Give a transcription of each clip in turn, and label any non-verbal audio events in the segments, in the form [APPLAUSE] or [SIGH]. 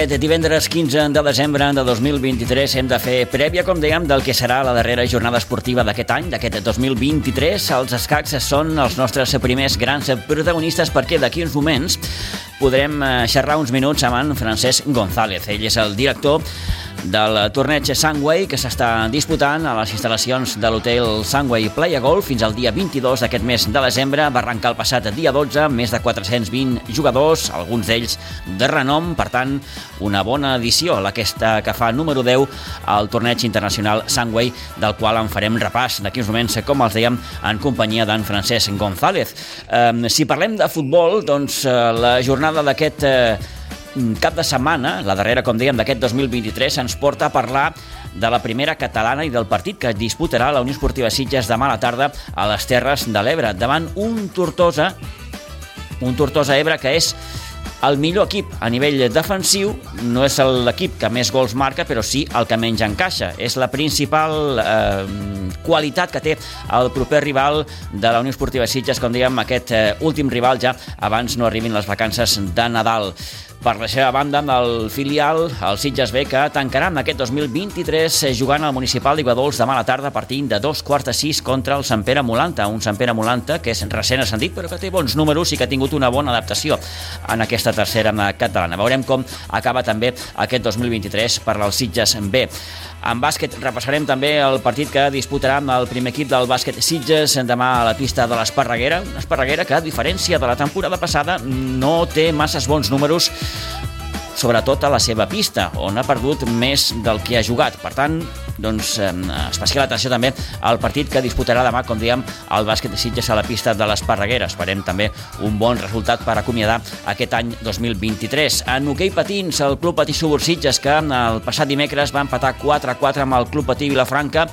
aquest divendres 15 de desembre de 2023 hem de fer prèvia, com dèiem, del que serà la darrera jornada esportiva d'aquest any, d'aquest 2023. Els escacs són els nostres primers grans protagonistes perquè d'aquí uns moments podrem eh, xerrar uns minuts amb en Francesc González. Ell és el director del torneig Sunway que s'està disputant a les instal·lacions de l'hotel Sunway Playa Golf fins al dia 22 d'aquest mes de desembre. Va arrencar el passat dia 12, més de 420 jugadors, alguns d'ells de renom, per tant, una bona edició, aquesta que fa número 10 al torneig internacional Sunway, del qual en farem repàs d'aquí uns moments, com els dèiem, en companyia d'en Francesc González. Eh, si parlem de futbol, doncs eh, la jornada d'aquest eh, cap de setmana, la darrera, com dèiem, d'aquest 2023, ens porta a parlar de la primera catalana i del partit que disputarà la Unió Esportiva Sitges demà a la tarda a les Terres de l'Ebre, davant un Tortosa, un Tortosa Ebre que és el millor equip a nivell defensiu no és l'equip que més gols marca, però sí el que menys encaixa. És la principal eh, qualitat que té el proper rival de la Unió Esportiva Sitges, com dèiem, aquest eh, últim rival ja abans no arribin les vacances de Nadal. Per la seva banda, el filial, el Sitges B, que tancarà en aquest 2023 eh, jugant al Municipal d'Iguadols demà a la tarda partint de dos quarts de sis contra el Sant Pere Molanta, un Sant Pere Molanta que és recent ascendit però que té bons números i que ha tingut una bona adaptació en aquesta tercera catalana. Veurem com acaba també aquest 2023 per al Sitges B. En bàsquet repassarem també el partit que disputarà amb el primer equip del bàsquet Sitges demà a la pista de l'Esparreguera, Esparreguera que, a diferència de la temporada passada, no té masses bons números sobretot a la seva pista, on ha perdut més del que ha jugat. Per tant, doncs, especial atenció també al partit que disputarà demà, com diem, el bàsquet de Sitges a la pista de l'Esparreguera. Esperem també un bon resultat per acomiadar aquest any 2023. En hoquei patins, el Club Patí Subur Sitges, que el passat dimecres va empatar 4-4 amb el Club Patí Vilafranca,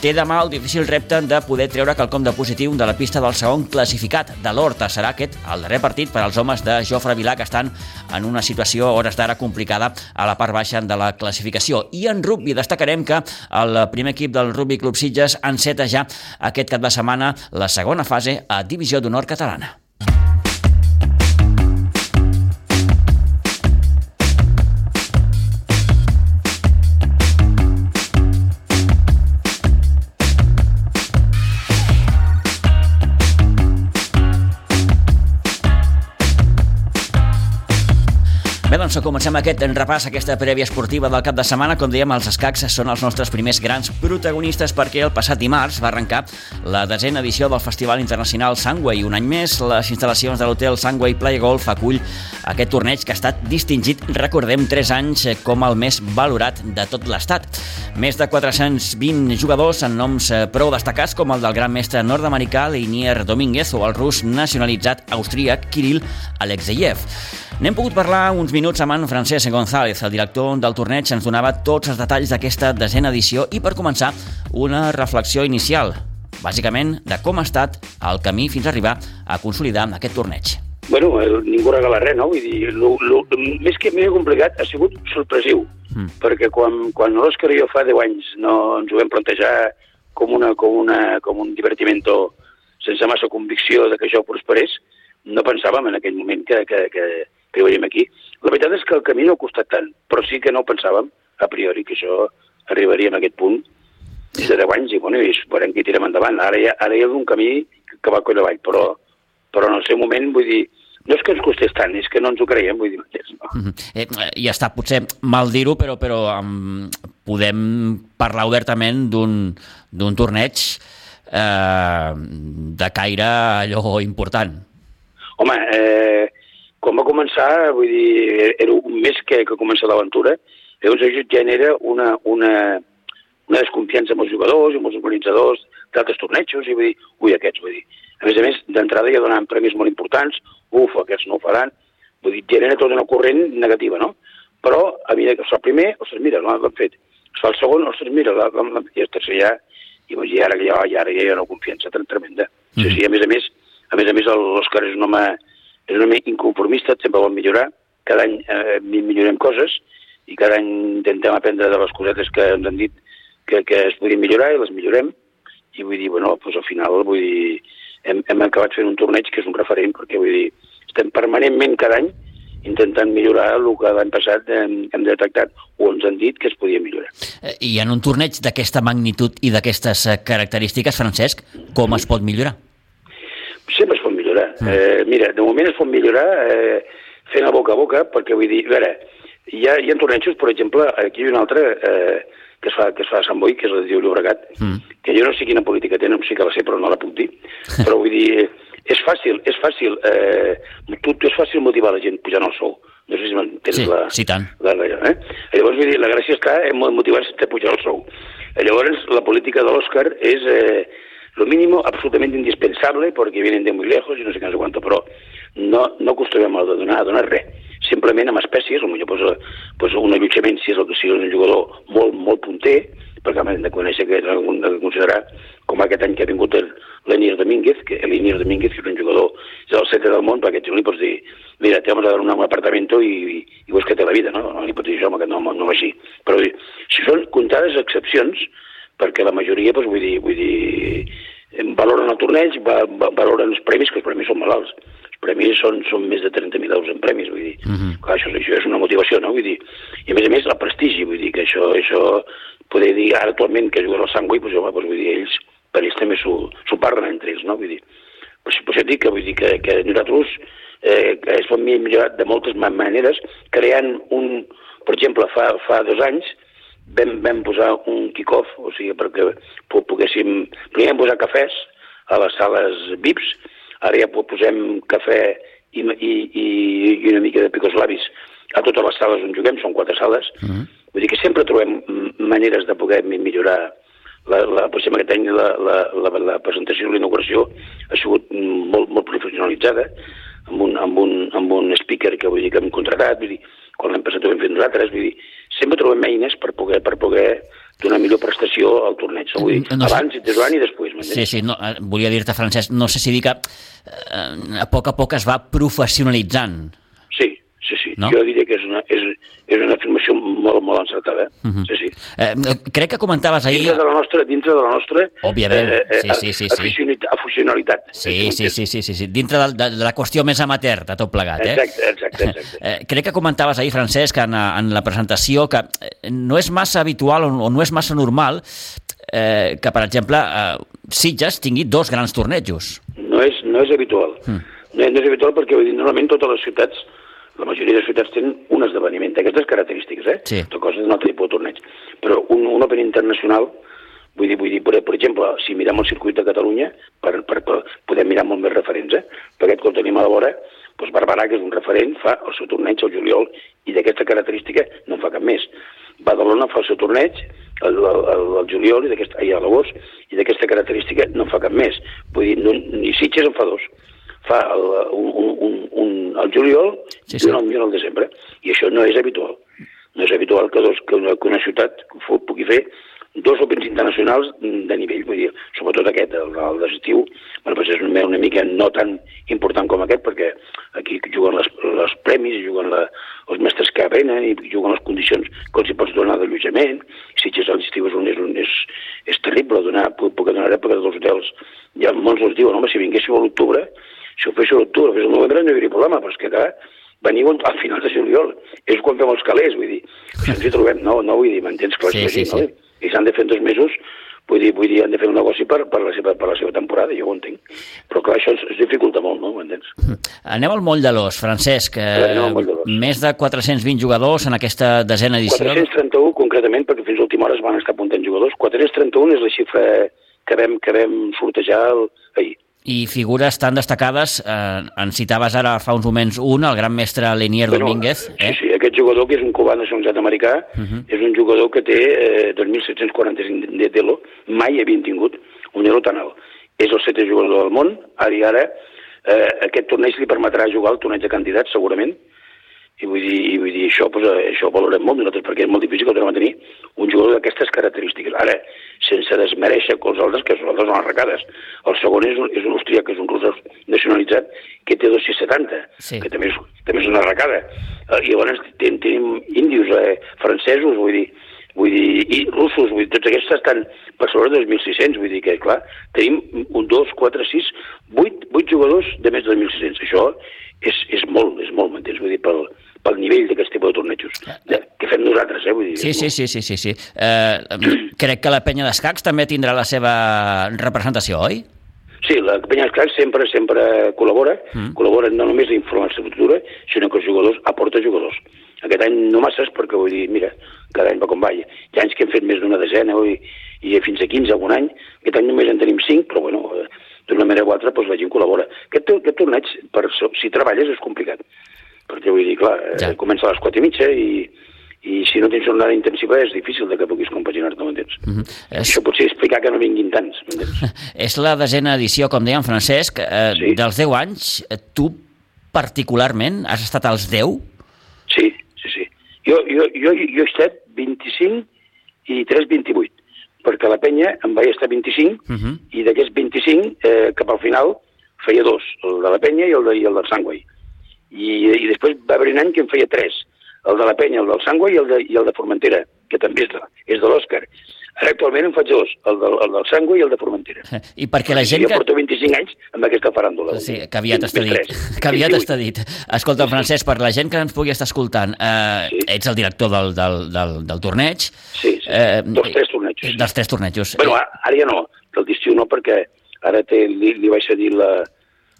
té demà el difícil repte de poder treure quelcom de positiu de la pista del segon classificat de l'Horta. Serà aquest el darrer partit per als homes de Jofre Vilà, que estan en una situació a hores d'ara complicada a la part baixa de la classificació. I en rugby destacarem que el primer equip del Rugby Club Sitges enceta ja aquest cap de setmana la segona fase a Divisió d'Honor Catalana. Bé, doncs comencem aquest repàs, aquesta prèvia esportiva del cap de setmana. Com dèiem, els escacs són els nostres primers grans protagonistes perquè el passat dimarts va arrencar la desena edició del Festival Internacional Sunway. Un any més, les instal·lacions de l'hotel Sunway Play Golf acull aquest torneig que ha estat distingit, recordem, 3 anys com el més valorat de tot l'estat. Més de 420 jugadors en noms prou destacats com el del gran mestre nord-americà Leinier Domínguez o el rus nacionalitzat austríac Kirill Alexeyev. N'hem pogut parlar uns minuts amb en Francesc González, el director del torneig, ens donava tots els detalls d'aquesta desena edició i per començar una reflexió inicial, bàsicament de com ha estat el camí fins a arribar a consolidar aquest torneig. Bueno, eh, ningú regala res, no? Vull dir, lo, lo, més que més complicat ha sigut sorpresiu, mm. perquè quan, quan l'Òscar i jo fa 10 anys no ens ho vam plantejar com, una, com, una, com un divertimento sense massa convicció de que això prosperés, no pensàvem en aquell moment que, que, que, que veiem aquí. La veritat és que el camí no ha costat tant, però sí que no pensàvem, a priori, que això arribaria a aquest punt des de 10 anys i, bueno, i esperem que tirem endavant. Ara hi ha, ara hi ha un camí que va coll avall, però, però en el seu moment, vull dir, no és que ens costés tant, és que no ens ho creiem, vull dir mateix. No? Mm -hmm. eh, I està potser mal dir-ho, però, però um, podem parlar obertament d'un torneig eh, de caire allò important. Home, eh, quan va començar, vull dir, era un mes que, que comença l'aventura, llavors això genera una, una, una desconfiança amb els jugadors, amb els organitzadors d'altres tornejos, i vull dir, ui, aquests, vull dir. A més a més, d'entrada ja donaven premis molt importants, uf, aquests no ho faran, vull dir, genera tota una corrent negativa, no? Però, a mesura que es fa el primer, ostres, mira, l'han fet. Es fa el segon, ostres, mira, l'han fet. I el tercer ja, i, vull dir, ara, ja, ara ja hi ha una confiança tremenda. Mm. Sí, sí, a més a més, a més a més, l'Òscar és un home és una mica inconformista, sempre vol millorar, cada any eh, millorem coses i cada any intentem aprendre de les cosetes que ens han dit que, que es podien millorar i les millorem i vull dir, bueno, doncs al final vull dir, hem, hem acabat fent un torneig que és un referent perquè vull dir, estem permanentment cada any intentant millorar el que l'any passat hem, hem detectat o ens han dit que es podia millorar. Eh, I en un torneig d'aquesta magnitud i d'aquestes eh, característiques, Francesc, com es pot millorar? Millorar. Mm. Eh, mira, de moment es pot millorar eh, fent a boca a boca, perquè vull dir, a veure, hi ha, hi ha tornejos, per exemple, aquí hi ha un altre eh, que es fa, que es fa a Sant Boi, que és el Diu Llobregat, mm. que jo no sé quina política tenen, sí que la sé, però no la puc dir. [LAUGHS] però vull dir, és fàcil, és fàcil, eh, tu, és fàcil motivar la gent pujant el sou. No sé si m'entens sí, la... Sí, tant. La, la, eh? Llavors, vull dir, la gràcia està en motivar-se a pujar el sou. Eh, llavors, la política de l'Òscar és eh, lo mínimo absolutamente indispensable porque vienen de muy lejos i no sé què, no sé quanto, però no, no acostumem a donar, a donar res. Simplement amb espècies, potser pues, pues un allotjament, si és el que sigui un jugador molt, molt punter, perquè hem de conèixer que hem de considerar com aquest any que ha vingut l'Enir Domínguez, que l'Enir Domínguez, que és un jugador és el setè del món, perquè tu li pots dir mira, te vamos a dar un apartamento i, i, i busca't la vida, no? No li pots dir això, home, que no, no va així. Però si són comptades excepcions, perquè la majoria, doncs, vull dir, vull dir valoren el torneig, va, va, valoren els premis, que els premis són malalts. Els premis són, són més de 30.000 euros en premis, vull dir. Uh -huh. Clar, això, això és una motivació, no? Vull dir, i a més a més, el prestigi, vull dir, que això, això poder dir ara actualment que juguen al Sant Boi, doncs, home, doncs, vull dir, ells, per ells també s'ho parlen entre ells, no? Vull dir, però, però això dic que, vull dir que, que nosaltres eh, que es pot millorar de moltes maneres, creant un, per exemple, fa, fa dos anys, vam, vam posar un kick-off, o sigui, perquè poguéssim... Primer vam posar cafès a les sales VIPs, ara ja posem cafè i, i, i una mica de picos labis a totes les sales on juguem, són quatre sales. Mhm. -huh. Vull dir que sempre trobem maneres de poder millorar la, la, exemple, aquest any la, la, la, la presentació de l'inauguració ha sigut molt, molt professionalitzada, amb un, amb, un, amb un speaker que vull dir que hem contratat, vull dir, quan l'hem passat ho hem fet nosaltres, vull dir, sempre trobem eines per poder, per poder donar millor prestació al torneig. Vull dir, no abans, sé... durant i després. Sí, sí, no, eh, volia dir-te, Francesc, no sé si dir que eh, a poc a poc es va professionalitzant. No? Jo diria que és una, és, és una afirmació molt, molt encertada. Eh? Uh mhm. -huh. Sí, sí. Eh, crec que comentaves ahir... Dintre de la nostra, dintre de la nostra Òbviament, eh, eh, sí, sí, sí, sí. aficionalitat. Sí, sí, sí, sí, sí, sí, dintre de, de, de la qüestió més amateur de tot plegat. Eh? Exacte, exacte, exacte. [LAUGHS] Eh, crec que comentaves ahir, Francesc, en, en la presentació, que eh, no és massa habitual o, o no és massa normal eh, que, per exemple, eh, Sitges tingui dos grans tornejos. No és, no és habitual. Mm. No, no és habitual perquè, vull dir, normalment totes les ciutats la majoria de ciutats tenen un esdeveniment d'aquestes característiques, eh? Sí. De coses d'un altre tipus de torneig. Però un, un Open internacional, vull dir, vull dir per, per exemple, si mirem el circuit de Catalunya, per, per, per, podem mirar molt més referents, eh? Perquè aquest que tenim a la vora, doncs Barberà, que és un referent, fa el seu torneig al juliol, i d'aquesta característica no en fa cap més. Badalona fa el seu torneig el, el, el, el juliol i, i a l'agost, i d'aquesta característica no en fa cap més. Vull dir, no, ni Sitges en fa dos fa el, un, un, un, el juliol sí, sí. i un al desembre. I això no és habitual. No és habitual que, dos, que, una, que una ciutat pugui fer dos Opens internacionals de nivell, vull dir, sobretot aquest, el, el d'estiu, bueno, doncs és una, una mica no tan important com aquest, perquè aquí juguen les, les premis, juguen la, els mestres que venen, i juguen les condicions que els hi pots donar d'allotjament, si ets a l'estiu és, un, és, un, és, és terrible donar, puc, puc donar època dels hotels, ja molts els diuen, home, si vinguéssiu a l'octubre, si ho fes a l'octubre, fes al novembre, no hi hauria problema, però és que clar, veniu al final de juliol. És quan fem els calés, vull dir. Si ens hi trobem, no, no vull dir, m'entens? Que sí, sí, sí. No? I s'han de fer dos mesos, vull dir, vull dir, han de fer un negoci per, per, la, seva, per la seva temporada, jo ho entenc. Però clar, això es, es dificulta molt, no? M'entens? Anem al moll de l'os, Francesc. Eh, de més de 420 jugadors en aquesta desena edició. 431, concretament, perquè fins a última hora es van estar apuntant jugadors. 431 és la xifra que vam, que vam sortejar el, ahir i figures tan destacades, eh, en citaves ara fa uns moments un, el gran mestre Lenier bueno, Domínguez. Eh? Sí, sí, aquest jugador que és un cubà nacionalitzat americà, uh -huh. és un jugador que té eh, 2.745 de telo, mai havien tingut un elo tan alt. És el setè jugador del món, ara i ara eh, aquest torneig li permetrà jugar al torneig de candidats, segurament, i vull dir, i vull dir això, pues, eh, això ho valorem molt nosaltres perquè és molt difícil que tornem a tenir un jugador d'aquestes característiques. Ara, sense desmereixer que els altres, que els altres són arracades. El segon és un, és un austríac, que és un rus nacionalitzat, que té 270, sí. que també és, també és una arracada. Eh, I llavors ten, tenim índios, eh, francesos, vull dir, vull dir, i russos, vull dir, tots aquests estan per sobre de 2.600, vull dir que, clar, tenim un, dos, quatre, sis, vuit, vuit jugadors de més de 2.600. Això és, és molt, és molt, m'entens? Vull dir, pel, pel nivell d'aquest tipus de tornejos ah. que fem nosaltres, eh? Vull dir, sí, sí, sí, sí, sí, sí. Eh, crec que la penya d'escacs també tindrà la seva representació, oi? Sí, la penya d'escacs sempre, sempre col·labora, mm. col·labora no només a informar la futura, sinó que els jugadors aporta jugadors. Aquest any no massa, perquè vull dir, mira, cada any va com va. Hi ha anys que hem fet més d'una desena, oi? i fins a 15 algun any. Aquest any només en tenim 5, però bueno, eh, d'una manera o altra doncs, la gent col·labora. Aquest, aquest torneig, per, si treballes, és complicat perquè vull dir, clar, eh, ja. comença a les 4 i mitja i, i si no tens jornada intensiva és difícil de que puguis compaginar-te, m'entens? Mm -hmm. és... Això potser explicar que no vinguin tants, m'entens? [LAUGHS] és la desena edició, com deia en Francesc, eh, sí. dels 10 anys, tu particularment has estat als 10? Sí, jo, jo, jo, jo he estat 25 i 3, 28, perquè la penya em vaig estar 25 uh -huh. i d'aquests 25 eh, cap al final feia dos, el de la penya i el, de, i el del Sangway. I, I després va haver un any que en feia tres, el de la penya, el del Sangway i el de, i el de Formentera, que també és de, és de l'Òscar. Ara actualment en faig dos, el del, el del Sangui i el de Formentera. I perquè la gent... Jo que... porto 25 anys amb aquesta faràndula. Sí, que aviat està dit. Que aviat està dit. Escolta, Francesc, per la gent que ens pugui estar escoltant, eh, sí. ets el director del, del, del, del torneig. Sí, sí. Eh, dels tres tornejos. Sí. Dels tres tornejos. Bueno, ara ja no, del d'estiu no, perquè ara té, li, li vaig cedir la...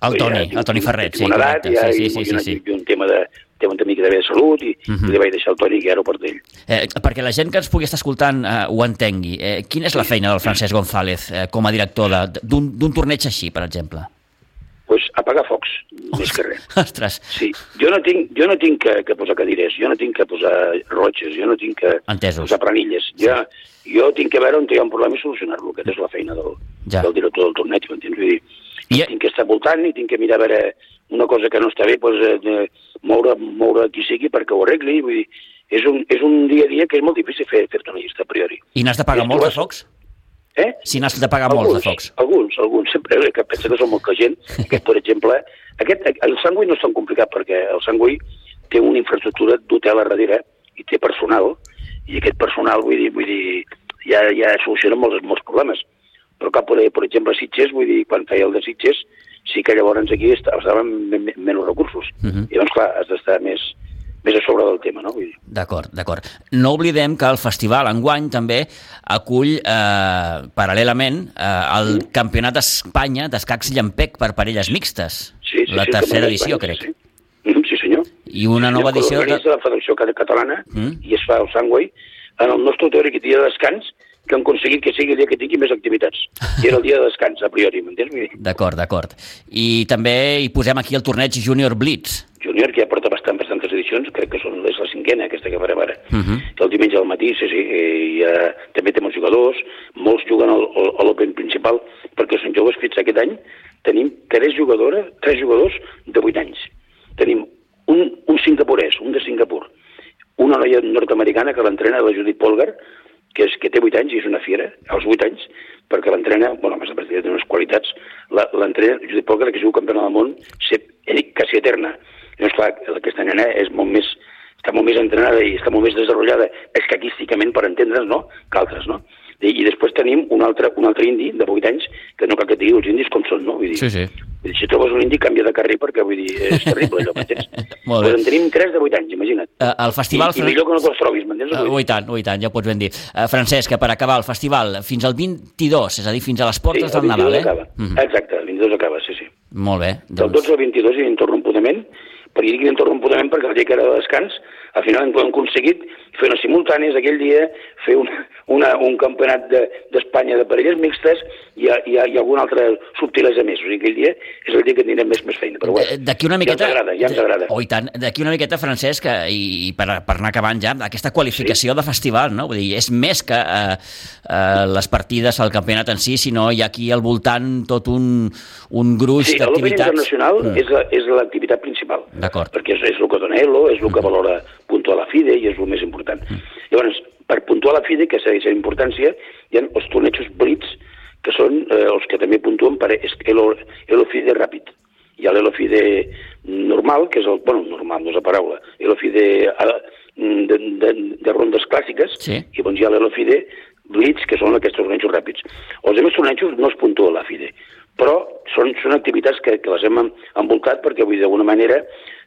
El Toni, el Toni Ferret, sí, correcte. Ja, sí, sí, sí, sí, sí. un tema de, té una mica de salut i, uh -huh. li vaig deixar el Toni que era per ell. Eh, perquè la gent que ens pugui estar escoltant eh, ho entengui, eh, quina és la feina del Francesc González eh, com a director d'un torneig així, per exemple? pues apagar focs, oh, més que res. Ostres. Sí, jo no tinc, jo no tinc que, que posar cadires, jo no tinc que posar rotxes, jo no tinc que Entesos. posar planilles. Sí. Jo, jo tinc que veure on hi ha un problema i solucionar-lo, aquesta és la feina del, ja. del director del torneig, m'entens? Vull dir, I... tinc que estar voltant i tinc que mirar a veure una cosa que no està bé, doncs, eh, moure, moure qui sigui perquè ho arregli. Vull dir, és un, és un dia a dia que és molt difícil fer, fer-te una llista a priori. I n'has de pagar molts de focs? Eh? Si n'has de pagar alguns, molts de focs. Alguns, alguns. Sempre que pensa que són molta gent. [LAUGHS] Aquest, per exemple, aquest, el Sangui no és tan complicat perquè el Sangui té una infraestructura d'hotel a darrere i té personal, i aquest personal, vull dir, vull dir ja, ja soluciona molts, molts problemes. Però cap poder, per exemple, Sitges, vull dir, quan feia el de Sitges, sí que llavors aquí estaven menys recursos. Uh -huh. I llavors, clar, has d'estar més, més a sobre del tema, no? D'acord, d'acord. No oblidem que el festival enguany també acull eh, paral·lelament eh, el sí. Campionat d'Espanya d'escacs llampec per parelles mixtes. Sí, sí, la sí, tercera edició, crec. Sí. Mm, sí, senyor. I una sí, nova edició... De... la Federació Catalana mm. i es fa el Sangway. En el nostre teòric dia de descans que han aconseguit que sigui el dia que tingui més activitats. I era el dia de descans, a priori, m'entens? D'acord, d'acord. I també hi posem aquí el torneig Junior Blitz. Junior, que ja porta bastant, bastantes edicions, crec que són, és la cinquena, aquesta que farem ara. Uh -huh. El diumenge al matí, sí, sí, i, uh, també té molts jugadors, molts juguen al, a l'Open principal, perquè són joves fets aquest any. Tenim tres jugadores, tres jugadors de 8 anys. Tenim un, un singapurès, un de Singapur, una noia nord-americana que l'entrena la Judith Polgar, que, és, que té 8 anys i és una fiera, als 8 anys, perquè l'entrena, bueno, a més a més té unes qualitats, l'entrena Judit Polgar, que és un campiona del món, ser, quasi eterna. Llavors, clar, aquesta nena és molt més, està molt més entrenada i està molt més desenvolupada escaquísticament, per entendre's, no?, que altres, no? I, després tenim un altre, un altre indi de 8 anys, que no cal que et digui els indis com són, no? Vull dir, sí, sí. Vull dir, si trobes un indi, canvia de carrer perquè, vull dir, és terrible allò, m'entens? [LAUGHS] Molt bé. Pues en tenim 3 de 8 anys, imagina't. Uh, el festival... I, I millor que no te'ls trobis, m'entens? Uh, ui tant, ui tant, ja ho pots ben dir. Uh, Francesc, per acabar el festival, fins al 22, és a dir, fins a les portes sí, del Nadal, eh? Acaba. Uh mhm. -huh. Exacte, el 22 acaba, sí, sí. Molt bé. Doncs... Del 12 al 22 hi interrompudament, per dir que interrompudament perquè el dia que era de descans, al final hem aconseguit fer unes simultànies aquell dia, fer una, una, un campionat d'Espanya de, de parelles mixtes i, i, i alguna altra subtilesa més. O sigui, aquell dia és el dia que tindrem més, més feina. Però bueno, d'aquí una miqueta... Ja ens agrada, ja ens agrada. Oh, i tant. D'aquí una miqueta, Francesc, i, i per, per anar acabant ja, aquesta qualificació sí. de festival, no? Vull dir, és més que eh, eh, les partides al campionat en si, sinó hi ha aquí al voltant tot un, un gruix sí, d'activitats. Sí, internacional mm. és l'activitat principal. D'acord. Perquè és, és el que dona ELO, és el que mm. valora puntuar la FIDE i és el més important. Mm. Llavors, per puntuar la FIDE, que segueix la importància, hi ha els tornejos blitz, que són eh, els que també puntuen per l'elofide ràpid. Hi ha l'elofide normal, que és el... bueno, normal, no és la paraula. L'elofide eh, de, de, de rondes clàssiques, sí. i doncs hi ha l'elofide blitz, que són aquests tornejos ràpids. Els altres tornejos no es puntua la FIDE, però són, són activitats que, que les hem envoltat perquè, vull dir, d'alguna manera,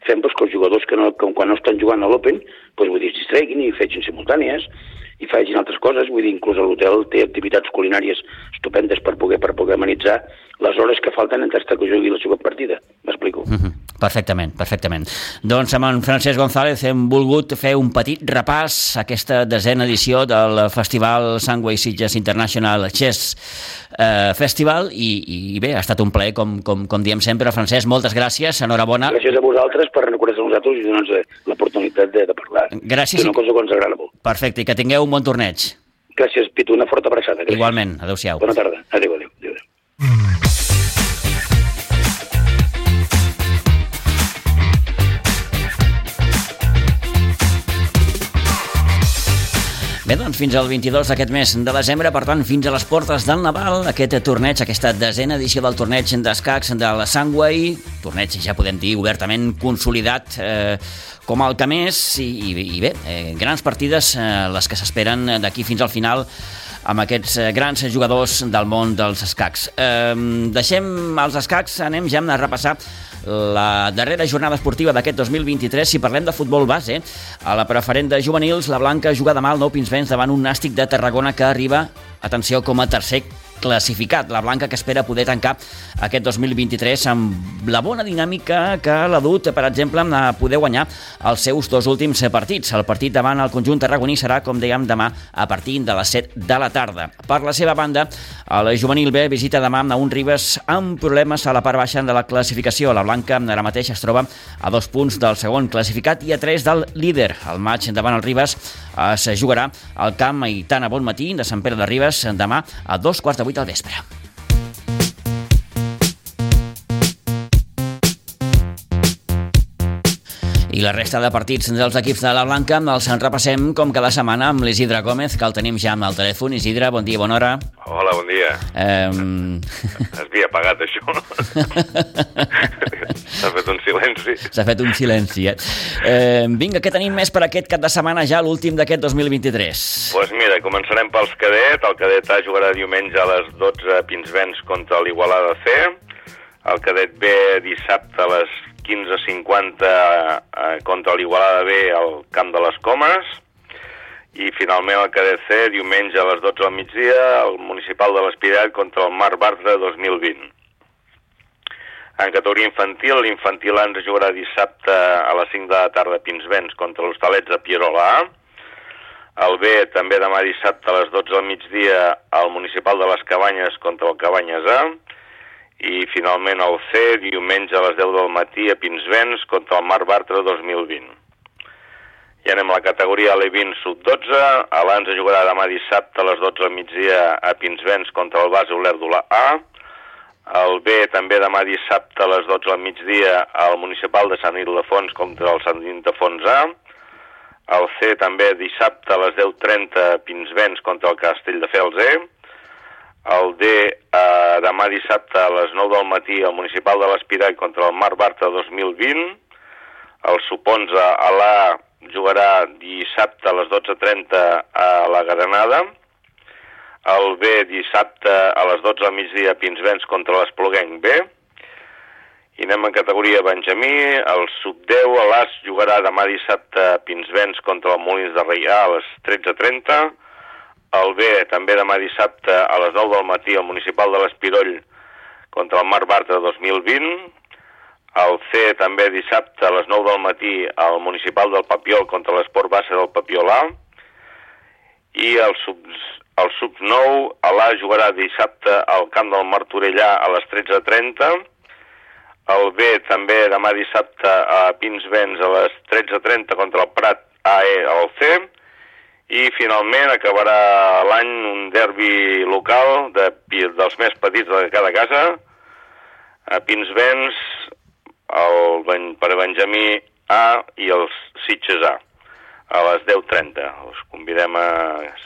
fem doncs, que els jugadors que, no, que quan no estan jugant a l'Open doncs, vull dir, es distreguin i fegin simultànies i facin altres coses, vull dir, inclús l'hotel té activitats culinàries estupendes per poder, per poder amenitzar les hores que falten entre que jugui la seva partida. M'explico? Mm -hmm. Perfectament, perfectament. Doncs amb en Francesc González hem volgut fer un petit repàs a aquesta desena edició del Festival Sangway Sitges International Chess eh, Festival i, i bé, ha estat un plaer, com, com, com diem sempre. Francesc, moltes gràcies, enhorabona. Gràcies a vosaltres per recordar-se a nosaltres i donar-nos l'oportunitat de, de parlar. Gràcies. És una cosa que ens agrada molt. Perfecte, i que tingueu un bon torneig. Gràcies, Pitu, una forta abraçada. Gràcies. Igualment, adeu-siau. Bona tarda. Adéu, adéu. adéu, adéu. Bé, doncs fins al 22 d'aquest mes de desembre, per tant, fins a les portes del Naval, aquest torneig, aquesta desena edició del torneig d'escacs de la Sangway, torneig, ja podem dir, obertament consolidat eh, com el que més, i, i, i bé, eh, grans partides, eh, les que s'esperen d'aquí fins al final, amb aquests eh, grans jugadors del món dels escacs. Eh, deixem els escacs, anem ja a repassar la darrera jornada esportiva d'aquest 2023. Si parlem de futbol base, a la preferent de juvenils, la Blanca juga demà al Nou Pinsbens davant un nàstic de Tarragona que arriba, atenció, com a tercer classificat. La Blanca que espera poder tancar aquest 2023 amb la bona dinàmica que l'ha dut, per exemple, a poder guanyar els seus dos últims partits. El partit davant el conjunt tarragoní serà, com dèiem, demà a partir de les 7 de la tarda. Per la seva banda, el juvenil B visita demà a un Ribes amb problemes a la part baixa de la classificació. La Blanca ara mateix es troba a dos punts del segon classificat i a tres del líder. El maig davant el Ribes es jugarà al camp Aitana Bon Matí de Sant Pere de Ribes demà a dos quarts de vuit 8 del vespre. I la resta de partits dels equips de la Blanca els en repassem com cada setmana amb l'Isidre Gómez, que el tenim ja amb el telèfon. Isidre, bon dia, bona hora. Hola, bon dia. Um... Es havia apagat, això. [LAUGHS] S'ha fet un silenci. S'ha fet un silenci, eh? eh? Vinga, què tenim més per aquest cap de setmana ja, l'últim d'aquest 2023? Doncs pues mira, començarem pels cadet. El cadet A jugarà diumenge a les 12 a Pinsbens contra l'Igualada C. El cadet B dissabte a les 15.50 eh, contra l'Igualada B al Camp de les Comes i finalment el KDC diumenge a les 12 del migdia el Municipal de l'Espirat contra el Mar Bartra 2020. En categoria infantil, l'infantil ens jugarà dissabte a les 5 de la tarda a Pinsbens contra l'Hostalets de Pierola A. El B també demà dissabte a les 12 del migdia al Municipal de les Cabanyes contra el Cabanyes A i finalment el C diumenge a les 10 del matí a Pinsbens contra el Mar Bartra 2020. I anem a la categoria L20 sub-12, l'Ans jugarà demà dissabte a les 12 del migdia a Pinsbens contra el base Olèrdula A, el B també demà dissabte a les 12 del migdia al Municipal de Sant Ildefons contra el Sant Ildefons A, el C també dissabte a les 10.30 a Pinsbens contra el Castell de Fels E, el D eh, demà dissabte a les 9 del matí al Municipal de l'Espirall contra el Mar Barta 2020. El Suponza a l'A jugarà dissabte a les 12.30 a la Granada. El B dissabte a les 12 al migdia a Pinsbens contra l'Espluguenc B. I anem en categoria Benjamí. El Sub-10 a l'As jugarà demà dissabte a Pinsbens contra el Molins de Reià a les 13.30 el B també demà dissabte a les 9 del matí al Municipal de l'Espiroll contra el Mar Bartra 2020, el C també dissabte a les 9 del matí al Municipal del Papiol contra l'Esport Bassa del Papiolà, i el sub, el sub 9 a l'A jugarà dissabte al Camp del Martorellà a les 13.30, el B també demà dissabte a Pinsbens a les 13.30 contra el Prat AE al C, i finalment acabarà l'any un derbi local de, dels més petits de cada casa, a Pinsbens, el, per Benjamí A i els Sitges A, a les 10.30. Els convidem a...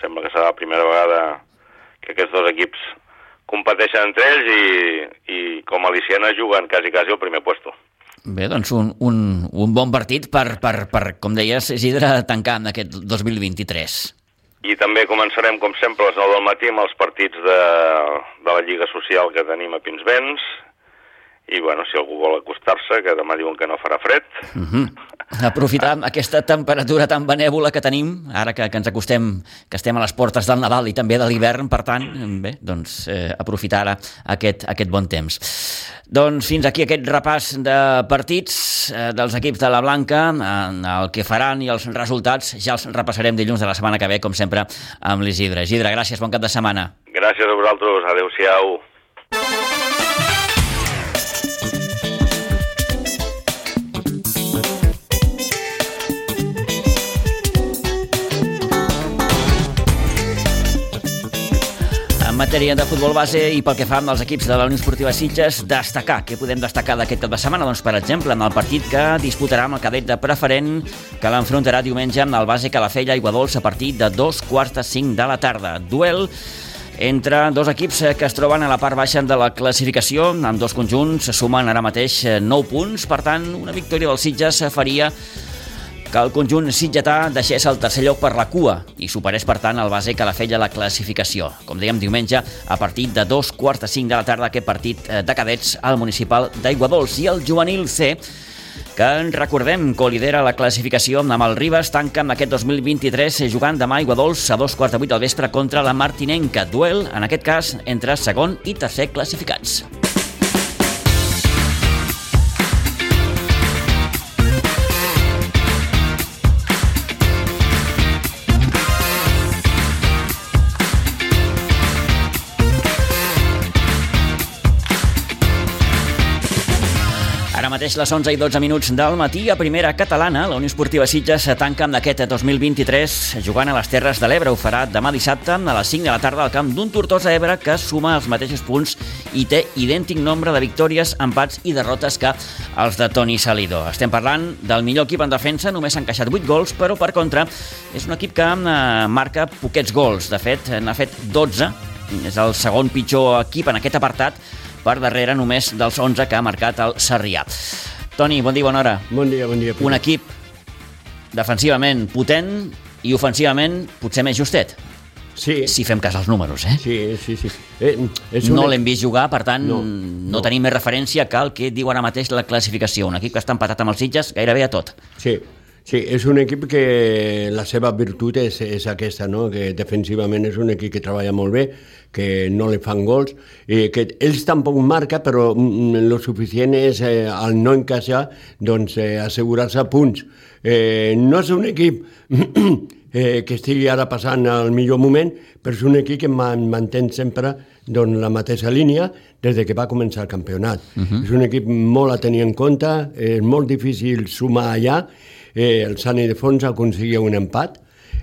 Sembla que serà la primera vegada que aquests dos equips competeixen entre ells i, i com a Liciana juguen quasi, quasi el primer puesto. Bé, doncs un, un, un bon partit per, per, per, com deies, Isidre, tancar en aquest 2023. I també començarem, com sempre, a les 9 del matí amb els partits de, de la Lliga Social que tenim a Pinsbens i bueno, si algú vol acostar-se, que demà diuen que no farà fred. Uh -huh. Aprofitar aquesta temperatura tan benèvola que tenim, ara que, que ens acostem, que estem a les portes del Nadal i també de l'hivern, per tant, bé, doncs eh, aprofitar ara aquest, aquest bon temps. Doncs fins aquí aquest repàs de partits eh, dels equips de la Blanca, en el que faran i els resultats ja els repassarem dilluns de la setmana que ve, com sempre, amb l'Isidre. Isidre, gràcies, bon cap de setmana. Gràcies a vosaltres, adeu-siau. Matèria de futbol base i pel que fa amb els equips de la Unió Esportiva Sitges, destacar. Què podem destacar d'aquest cap de setmana? Doncs, per exemple, en el partit que disputarà amb el cadet de preferent que l'enfrontarà diumenge amb el base Calafell Aigua Dols a partir de dos quarts de cinc de la tarda. Duel entre dos equips que es troben a la part baixa de la classificació. En dos conjunts sumen ara mateix 9 punts, per tant, una victòria dels Sitges faria que el conjunt sitgetà deixés el tercer lloc per la cua i superés, per tant, el base que la feia la classificació. Com dèiem, diumenge, a partir de dos quarts de cinc de la tarda, aquest partit eh, de cadets al municipal d'Aiguadols i el juvenil C que en recordem co-lidera la classificació amb el Ribes, tanca amb aquest 2023 jugant demà a Iguadols a dos quarts de vuit del vespre contra la Martinenca. Duel, en aquest cas, entre segon i tercer classificats. Ara mateix les 11 i 12 minuts del matí a primera catalana, la Unió Esportiva Sitges tanca amb aquest 2023 jugant a les Terres de l'Ebre. Ho farà demà dissabte a les 5 de la tarda al camp d'un Tortosa Ebre que suma els mateixos punts i té idèntic nombre de victòries, empats i derrotes que els de Toni Salido. Estem parlant del millor equip en defensa, només s'han encaixat 8 gols, però per contra és un equip que eh, marca poquets gols. De fet, n'ha fet 12, és el segon pitjor equip en aquest apartat, per darrere només dels 11 que ha marcat el Sarrià. Toni, bon dia, bona hora. Bon dia, bon dia. Un equip defensivament potent i ofensivament potser més justet. Sí. Si fem cas als números, eh? Sí, sí, sí. Eh, és no una... l'hem vist jugar, per tant, no, no. no tenim més referència que el que diu ara mateix la classificació. Un equip que està empatat amb els Sitges gairebé a tot. Sí, Sí, és un equip que la seva virtut és, és aquesta, no? que defensivament és un equip que treballa molt bé, que no li fan gols, i que ells tampoc marca, però el suficient és eh, al no encaixar, doncs eh, assegurar-se punts. Eh, no és un equip [CLEARS THROAT] eh, que estigui ara passant al millor moment, però és un equip que mantén sempre doncs, la mateixa línia des de que va començar el campionat. Uh -huh. És un equip molt a tenir en compte, és molt difícil sumar allà, eh, el Sani de Fons aconseguia un empat,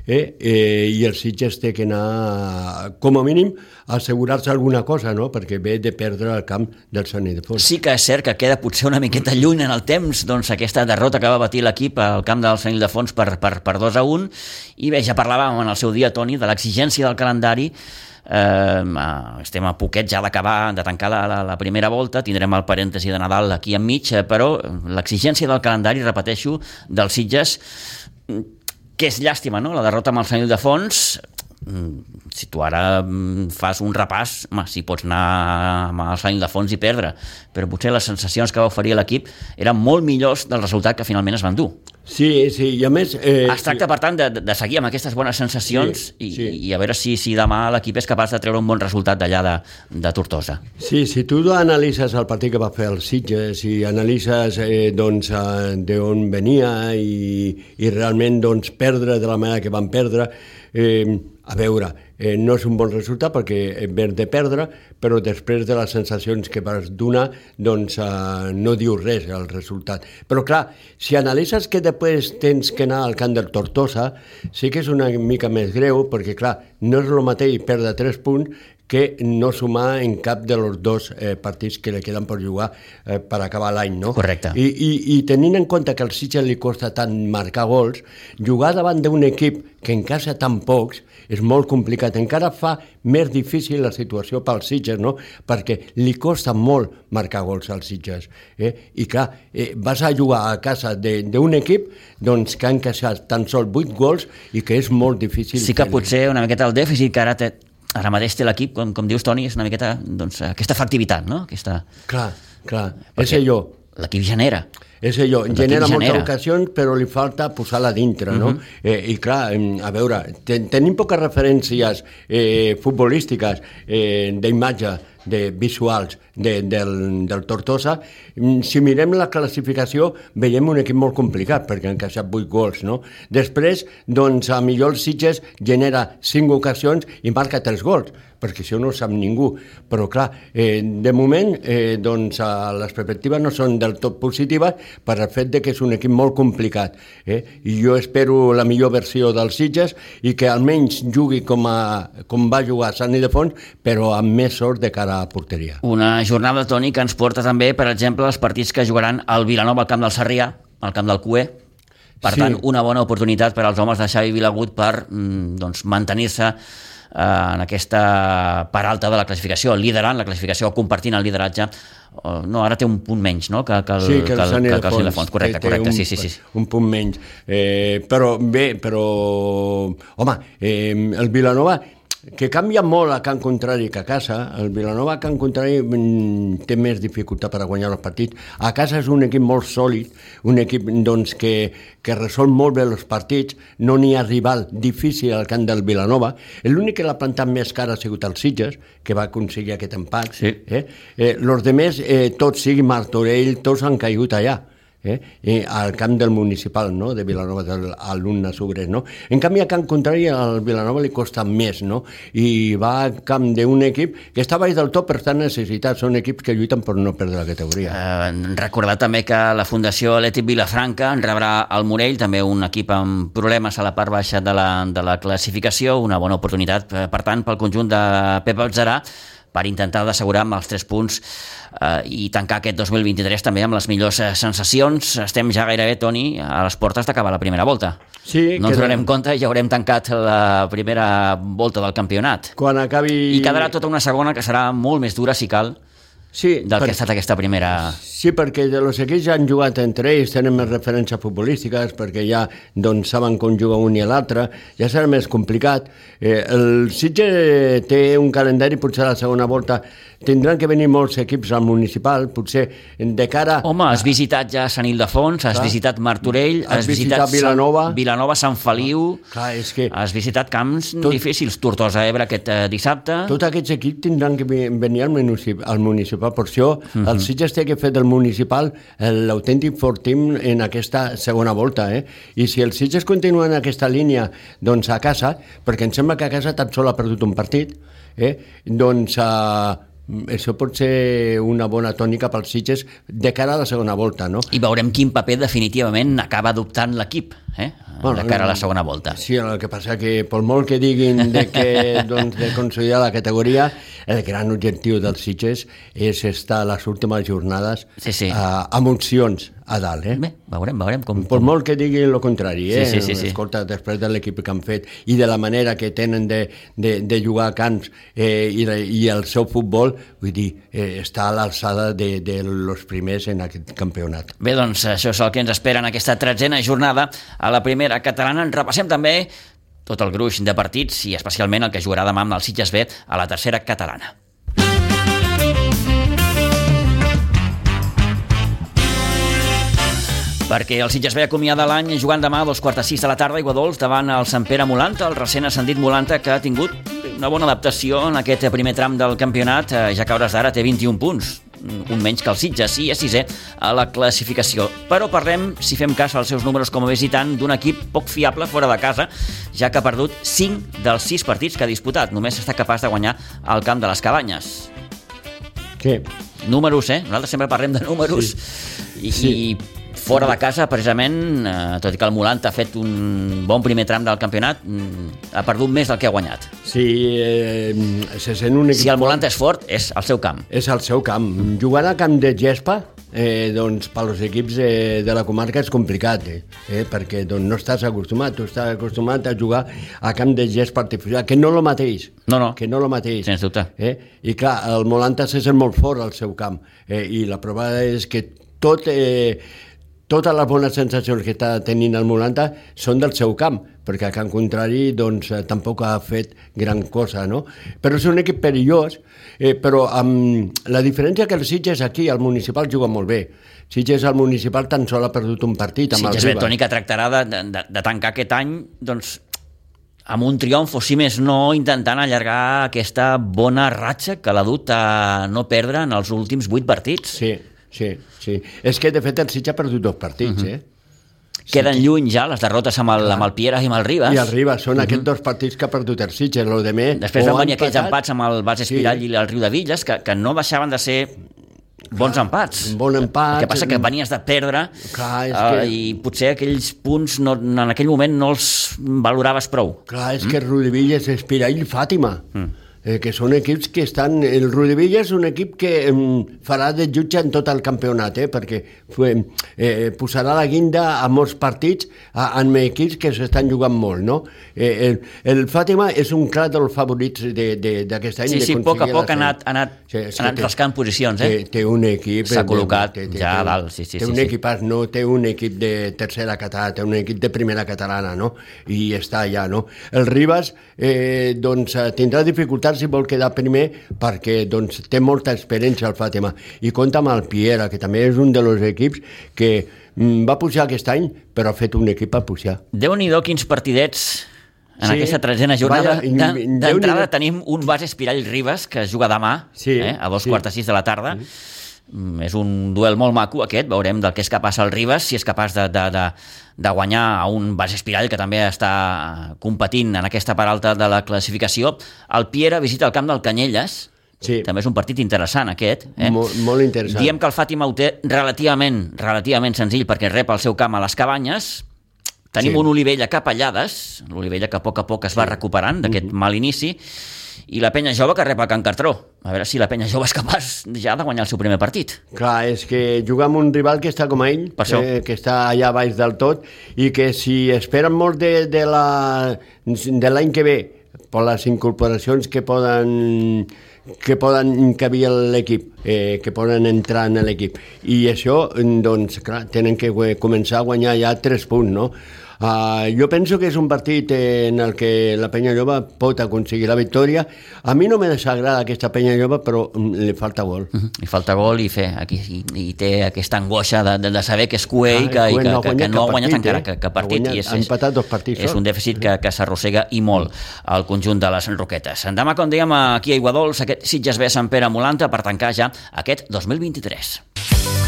eh, eh, i el Sitges té que anar, com a mínim, assegurar-se alguna cosa, no? perquè ve de perdre el camp del Sani de Fons. Sí que és cert que queda potser una miqueta lluny en el temps doncs, aquesta derrota que va batir l'equip al camp del Sani de Fons per, per, per 2 a 1, i bé, ja parlàvem en el seu dia, Toni, de l'exigència del calendari, eh, estem a poquet ja d'acabar, de tancar la, la, la primera volta, tindrem el parèntesi de Nadal aquí enmig, eh, però l'exigència del calendari, repeteixo, dels Sitges, que és llàstima, no? La derrota amb el Senyor de Fons, si tu ara fas un repàs, home, si pots anar amb el de Fons i perdre, però potser les sensacions que va oferir l'equip eren molt millors del resultat que finalment es van dur. Sí, sí, i a més... Eh, es tracta, sí. per tant, de, de seguir amb aquestes bones sensacions sí, i, sí. i a veure si, si demà l'equip és capaç de treure un bon resultat d'allà de, de Tortosa. Sí, si tu analitzes el partit que va fer el Sitges, si analitzes eh, doncs, eh, d'on venia i, i realment doncs, perdre de la manera que van perdre, eh, a veure, eh, no és un bon resultat perquè ve de perdre, però després de les sensacions que vas donar, doncs eh, no dius res al resultat. Però clar, si analitzes que després tens que anar al camp del Tortosa, sí que és una mica més greu, perquè clar, no és el mateix perdre 3 punts que no sumar en cap dels dos eh, partits que li queden per jugar eh, per acabar l'any, no? Correcte. I, i, I tenint en compte que al Sitges li costa tant marcar gols, jugar davant d'un equip que encaixa tan pocs és molt complicat. Encara fa més difícil la situació pels Sitges, no? Perquè li costa molt marcar gols als Sitges. Eh? I clar, eh, vas a jugar a casa d'un equip doncs, que ha encaixat tan sols 8 gols i que és molt difícil. Sí que potser una miqueta el dèficit que ara té, ara mateix té l'equip, com, com dius, Toni, és una miqueta doncs, aquesta efectivitat, no? Aquesta... Clar, Clar, és allò. L'equip genera. És allò, genera moltes genera. ocasions, però li falta posar-la dintre, no? Mhm. eh, I clar, a veure, ten, tenim poques referències eh, futbolístiques eh, d'imatge, de visuals de, del, del Tortosa. Mm, Si mirem la classificació, veiem un equip molt complicat, perquè han encaixat 8 gols, no? Després, doncs, a millor el Sitges genera 5 ocasions i marca 3 gols, perquè això no ho sap ningú. Però, clar, eh, de moment, eh, doncs, les perspectives no són del tot positives per el fet de que és un equip molt complicat. Eh? I jo espero la millor versió dels Sitges i que almenys jugui com, a, com va jugar Sant Ildefons, però amb més sort de cara a porteria. Una jornada, Toni, que ens porta també, per exemple, els partits que jugaran al Vilanova al camp del Sarrià, al camp del Cué. Per Sí. tant, una bona oportunitat per als homes de Xavi Vilagut per mm, doncs, mantenir-se eh, en aquesta part alta de la classificació, liderant la classificació o compartint el lideratge. Eh, no, ara té un punt menys, no?, que, que el, sí, que el, que que, que el Ildefons. Correcte, té correcte, un, sí, sí, sí. Un punt menys. Eh, però bé, però... Home, eh, el Vilanova que canvia molt a Can Contrari que a casa, el Vilanova a Can Contrari mm, té més dificultat per a guanyar els partits. A casa és un equip molt sòlid, un equip doncs, que, que resol molt bé els partits, no n'hi ha rival difícil al camp del Vilanova. L'únic que l'ha plantat més cara ha sigut el Sitges, que va aconseguir aquest empat. Sí. Eh? Eh, los demés, eh, tots, sigui Martorell, tots han caigut allà. Eh? I al camp del municipal, no? de Vilanova del alumne Sobres. No? En canvi, a Camp Contrari, al Vilanova li costa més, no? i va al camp d'un equip que està baix del tot per estar necessitat. Són equips que lluiten per no perdre la categoria. Eh, recordar també que la Fundació Atlètic Vilafranca en rebrà el Morell, també un equip amb problemes a la part baixa de la, de la classificació, una bona oportunitat, eh, per tant, pel conjunt de Pep Alzarà, per intentar d'assegurar amb els 3 punts eh, i tancar aquest 2023 també amb les millors eh, sensacions. Estem ja gairebé, Toni, a les portes d'acabar la primera volta. Sí, no ens queda- donarem compte i ja haurem tancat la primera volta del campionat. Quan acabi... I quedarà tota una segona que serà molt més dura, si cal, sí, del per- que ha estat aquesta primera... Sí, perquè de los equips ja han jugat entre ells, tenen més referències futbolístiques, perquè ja doncs, saben com juga un i l'altre, ja serà més complicat. Eh, el Sitge té un calendari, potser a la segona volta tindran que venir molts equips al municipal, potser de cara... Home, has visitat ja Sant Ildefons, has Clar. visitat Martorell, Has has, visitat visitat Vilanova. Sant, Vilanova, Sant Feliu, Clar, és que has visitat camps Tot- difícils, Tortosa Ebre aquest eh, dissabte. tots aquests equips tindran que ve- venir al municipal. Al municipal. Per això Mhm. el Sitges té que fer del municipal l'autèntic fortim en aquesta segona volta. Eh? I si el Sitges continua en aquesta línia doncs a casa, perquè em sembla que a casa tan sol ha perdut un partit, eh? doncs eh, això pot ser una bona tònica pels Sitges de cara a la segona volta. No? I veurem quin paper definitivament acaba adoptant l'equip eh? Bueno, de cara a la segona volta. Sí, el que passa que per molt que diguin de que [LAUGHS] doncs, de consolidar la categoria, el gran objectiu dels Sitges és estar a les últimes jornades Sí, sí. a, amb opcions a dalt. Eh? Bé, veurem, veurem com... Per molt que diguin el contrari, eh? Sí, sí, sí, sí. Escolta, després de l'equip que han fet i de la manera que tenen de, de, de jugar a camps eh, i, de, i el seu futbol, vull dir, eh, està a l'alçada de, de los primers en aquest campionat. Bé, doncs això és el que ens espera en aquesta tretzena jornada a la primera catalana. En repassem també tot el gruix de partits i especialment el que jugarà demà amb el Sitges B a la tercera catalana. perquè el Sitges B acomiada l'any jugant demà a dos quarts de sis de la tarda a Iguadols davant el Sant Pere Molanta, el recent ascendit Molanta que ha tingut una bona adaptació en aquest primer tram del campionat, eh, ja que hores d'ara té 21 punts, un menys que el Sitges, i és sisè a la classificació. Però parlem, si fem cas als seus números com a visitant, d'un equip poc fiable fora de casa, ja que ha perdut 5 dels 6 partits que ha disputat. Només està capaç de guanyar al camp de les Cabanyes. Què? Números, eh? Nosaltres sempre parlem de números. I, Sí. I fora de casa, precisament, eh, tot i que el Molanta ha fet un bon primer tram del campionat, mm, ha perdut més del que ha guanyat. Si eh, se sent un equip... Si el Molanta és fort, és al seu camp. És al seu camp. Jugar a camp de gespa, eh, doncs, per als equips eh, de la comarca és complicat, eh? eh? perquè doncs, no estàs acostumat, tu estàs acostumat a jugar a camp de gespa artificial, que no el mateix. No, no. Que no el mateix. Sens dubte. Eh? I clar, el Molanta se sent molt fort al seu camp, eh? i la prova és que tot... Eh, totes les bones sensacions que està tenint el Molanta són del seu camp, perquè a Can Contrari doncs, eh, tampoc ha fet gran cosa, no? Però és un equip perillós, eh, però amb la diferència que el Sitges aquí, al municipal, juga molt bé. Sitges al municipal tan sol ha perdut un partit amb Sitges el. Toni, que tractarà de, de, de tancar aquest any doncs, amb un triomf, o si més no, intentant allargar aquesta bona ratxa que l'ha dut a no perdre en els últims vuit partits. Sí, sí, sí. És que, de fet, el Sitges ha perdut dos partits, Mhm. uh -huh. eh? Queden lluny ja les derrotes amb el, amb el Piera i amb el Ribas. I el Ribas, són uh -huh. aquests dos partits que ha perdut el Sitges, lo de més... Després van venir empatat, empats amb el Bas Espirall Sí. i el Riu de Villes, que, que no deixaven de ser bons empats. un bon empat. El que passa que venies de perdre Clar, és eh, que- i potser aquells punts no, en aquell moment no els valoraves prou. Clar, és mm. que Rudivillas, Espirall i Fàtima, mm. Eh, que són equips que estan... El Rudivillas és un equip que mm, farà de jutge en tot el campionat, eh, perquè fue, eh, posarà la guinda a molts partits a, amb equips que s'estan jugant molt, no? Eh, el, el Fàtima és un clar dels favorits de- de- d'aquest any. Sí, sí, a poc a poc ha anat, ha anat, Sí, ha anat té- rascant posicions, eh? Té, té un equip... S'ha eh, col·locat té- té- ja a dalt, sí, sí, Té sí, un sí. equipàs, no? Té un equip de tercera catalana, té un equip de primera catalana, no? I està allà, no? El Ribas, eh, doncs, eh, tindrà dificultats si vol quedar primer perquè, doncs, té molta experiència el Fàtima. I compta amb el Piera, que també és un dels equips que mm, va pujar aquest any, però ha fet un equip a pujar. Déu-n'hi-do quins partidets en Sí. aquesta tretzena jornada. D'entrada tenim un base Espirall Ribas que es juga demà, Sí, eh, a dos sí. quarts de sis de la tarda. Mm, És un duel molt maco aquest, veurem del que és capaç el Ribas, si és capaç de, de, de, de guanyar a un base Espirall que també està competint en aquesta part alta de la classificació. El Piera visita el camp del Canyelles, Sí. també és un partit interessant aquest. Eh? Molt, molt interessant. Diem que el Fàtima ho té relativament, relativament senzill perquè rep el seu camp a les cabanyes. Tenim Sí. un Olivella capellades, l'Olivella que a poc a poc es va recuperant d'aquest mal inici, i la penya jove que rep a Can Cartró. A veure si la penya jove és capaç ja de guanyar el seu primer partit. Clar, és que jugar amb un rival que està com a ell, Per això. eh, que està allà baix del tot, i que si esperen molt de, de la- l'any que ve, per les incorporacions que poden que poden encabir l'equip, eh, que poden entrar en l'equip. I això, doncs, clar, tenen que començar a guanyar ja tres punts, no? Uh, jo penso que és un partit en el que la penya jove pot aconseguir la victòria. A mi no me desagrada aquesta penya jove, però mm, li falta gol. Uh -huh. I falta gol i fer aquí i, i té aquesta angoixa de, de, de saber que és cué i que, Ah, i que, no que, que no ha guanyat partit, encara eh? que, que Ha partit guanyat- i és, empatat dos partits és un dèficit que, que s'arrossega i molt al conjunt de les Roquetes. Demà, com dèiem, aquí a Iguadols, aquest Sitges B Sant Pere Molanta per tancar ja aquest 2023.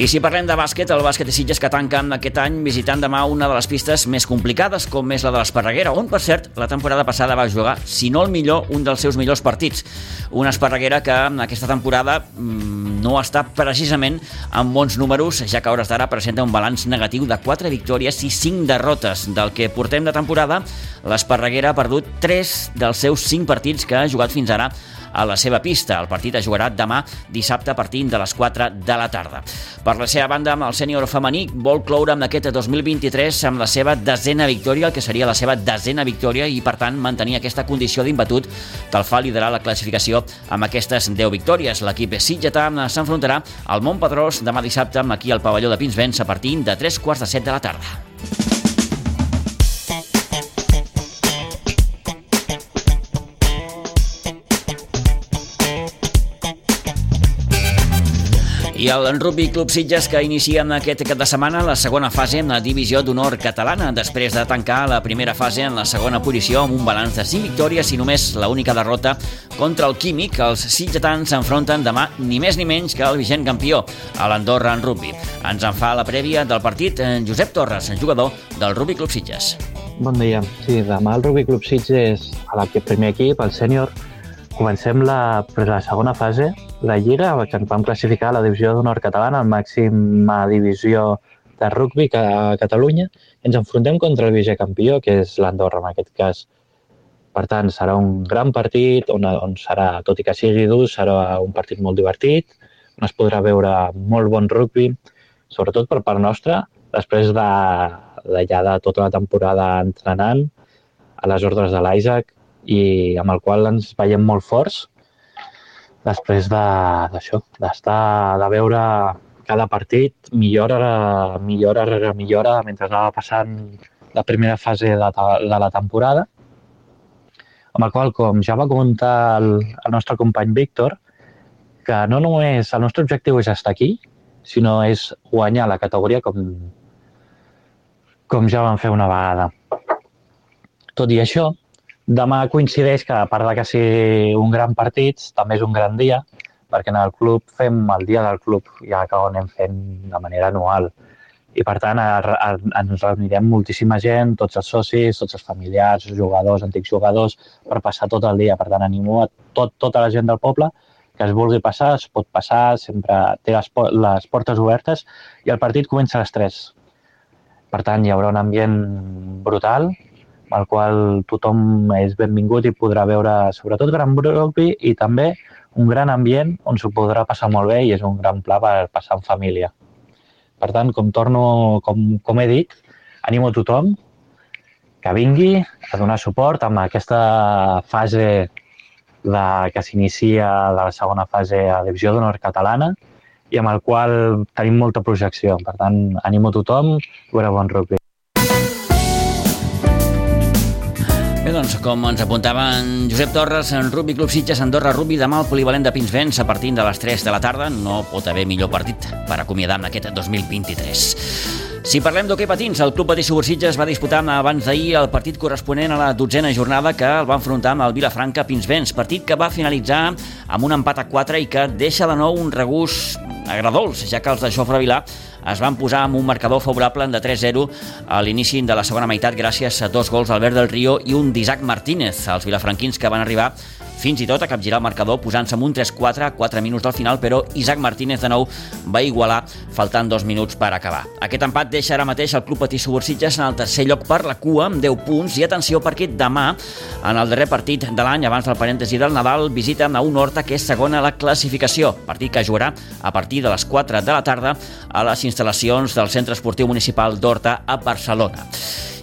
I si parlem de bàsquet, el bàsquet de Sitges que tanca aquest any visitant demà una de les pistes més complicades, com és la de l'Esparreguera, on, per cert, la temporada passada va jugar, si no el millor, un dels seus millors partits. Una Esparreguera que en aquesta temporada mm, no està precisament amb bons números, ja que a hores d'ara presenta un balanç negatiu de 4 victòries i 5 derrotes. Del que portem de temporada, l'Esparreguera ha perdut 3 dels seus 5 partits que ha jugat fins ara a la seva pista. El partit es jugarà demà dissabte partint de les 4 de la tarda. Per la seva banda, el sènior femení vol cloure amb aquest 2023 amb la seva desena victòria, el que seria la seva desena victòria i, per tant, mantenir aquesta condició d'imbatut que el fa liderar la classificació amb aquestes 10 victòries. L'equip sitgetà s'enfrontarà al Montpedrós demà dissabte aquí al pavelló de Pinsbens a partir de 3 quarts de 7 de la tarda. I el Rugby Club Sitges que inicia en aquest cap de setmana la segona fase en la divisió d'honor catalana després de tancar la primera fase en la segona posició amb un balanç de 5 victòries i només l'única derrota contra el Químic. Els sitgetans s'enfronten demà ni més ni menys que el vigent campió, a l'Andorra en rugby. Ens en fa la prèvia del partit en Josep Torres, jugador del Rugby Club Sitges. Bon dia. Sí, demà el Rugby Club Sitges, a l'equip primer equip, el sènior, comencem la, la segona fase, la Lliga, que ens vam classificar a la divisió d'honor catalana, al màxima divisió de rugby a Catalunya, ens enfrontem contra el vicecampió, que és l'Andorra, en aquest cas. Per tant, serà un gran partit, on, on serà, tot i que sigui dur, serà un partit molt divertit, on es podrà veure molt bon rugby, sobretot per part nostra, després de, de de tota la temporada entrenant a les ordres de l'Isaac i amb el qual ens veiem molt forts després d'això, de, d'estar, de veure cada partit millora, millora millora mentre anava passant la primera fase de, de la temporada, amb el qual, com ja va comentar el, el nostre company Víctor, que no només el nostre objectiu és estar aquí, sinó és guanyar la categoria com, com ja vam fer una vegada. Tot i això, demà coincideix que, a part de que sigui un gran partit, també és un gran dia, perquè en el club fem el dia del club, ja que ho anem fent de manera anual. I, per tant, a, a, ens reunirem moltíssima gent, tots els socis, tots els familiars, jugadors, antics jugadors, per passar tot el dia. Per tant, animo a tot, tota la gent del poble que es vulgui passar, es pot passar, sempre té les, les portes obertes i el partit comença a les 3. Per tant, hi haurà un ambient brutal, al qual tothom és benvingut i podrà veure sobretot gran rugby i també un gran ambient on s'ho podrà passar molt bé i és un gran pla per passar en família. Per tant, com torno, com, com he dit, animo a tothom que vingui a donar suport amb aquesta fase de, que s'inicia de la segona fase a Divisió d'Honor Catalana i amb el qual tenim molta projecció. Per tant, animo a tothom a veure bon rugby. Bé, doncs, com ens apuntaven Josep Torres, en Rugby Club Sitges, Andorra Rugby, demà al polivalent de Pinsbens a partir de les 3 de la tarda. No pot haver millor partit per acomiadar amb aquest 2023. Si parlem d'hoquei patins, el Club Patí Subursitges va disputar abans d'ahir el partit corresponent a la dotzena jornada que el va enfrontar amb el Vilafranca Pinsbens, partit que va finalitzar amb un empat a 4 i que deixa de nou un regús agradols, ja que els de Jofre Vilà es van posar amb un marcador favorable de 3-0 a l'inici de la segona meitat gràcies a dos gols d'Albert del Río i un d'Isaac Martínez, els vilafranquins que van arribar fins i tot a capgirar el marcador posant-se amb un 3-4 a 4 minuts del final, però Isaac Martínez de nou va igualar faltant dos minuts per acabar. Aquest empat deixa ara mateix el Club Patí Subursitges en el tercer lloc per la cua amb 10 punts i atenció perquè demà, en el darrer partit de l'any, abans del parèntesi del Nadal, visita a un Horta que és segona a la classificació, partit que jugarà a partir de les 4 de la tarda a les instal·lacions del Centre Esportiu Municipal d'Horta a Barcelona.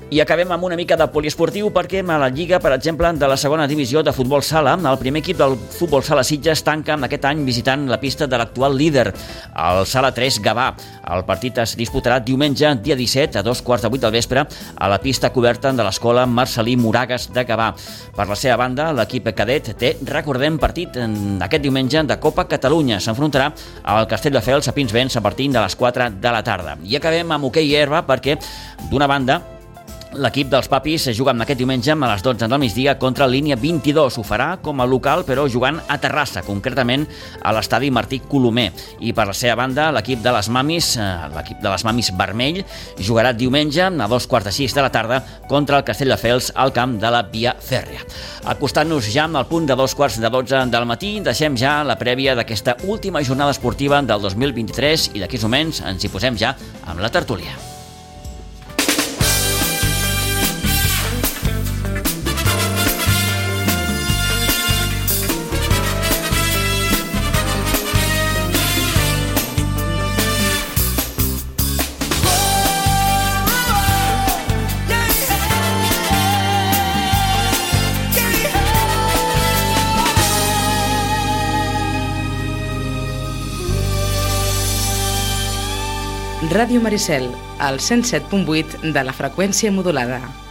I acabem amb una mica de poliesportiu perquè a la Lliga, per exemple, de la segona divisió de futbol sala, el primer equip del futbol sala Sitges tanca aquest any visitant la pista de l'actual líder, el Sala 3 Gavà. El partit es disputarà diumenge, dia 17, a dos quarts de vuit del vespre, a la pista coberta de l'escola Marcelí Moragas de Gavà. Per la seva banda, l'equip cadet té, recordem, partit aquest diumenge de Copa Catalunya. S'enfrontarà al Castelldefels a Pinsbens a partir de les 4 de la tarda. I acabem amb hoquei herba perquè, d'una banda, L'equip dels Papis juga amb aquest diumenge a les 12 del migdia contra línia 22. Ho farà com a local, però jugant a Terrassa, concretament a l'estadi Martí Colomer. I per la seva banda, l'equip de les Mamis, eh, l'equip de les Mamis Vermell, jugarà diumenge a dos quarts de sis de la tarda contra el Castelldefels al camp de la Via Fèrrea. Acostant-nos ja el punt de dos quarts de 12 del matí, deixem ja la prèvia d'aquesta última jornada esportiva del 2023 i d'aquí moments ens hi posem ja amb la tertúlia. Ràdio Maricel, al 107.8 de la freqüència modulada.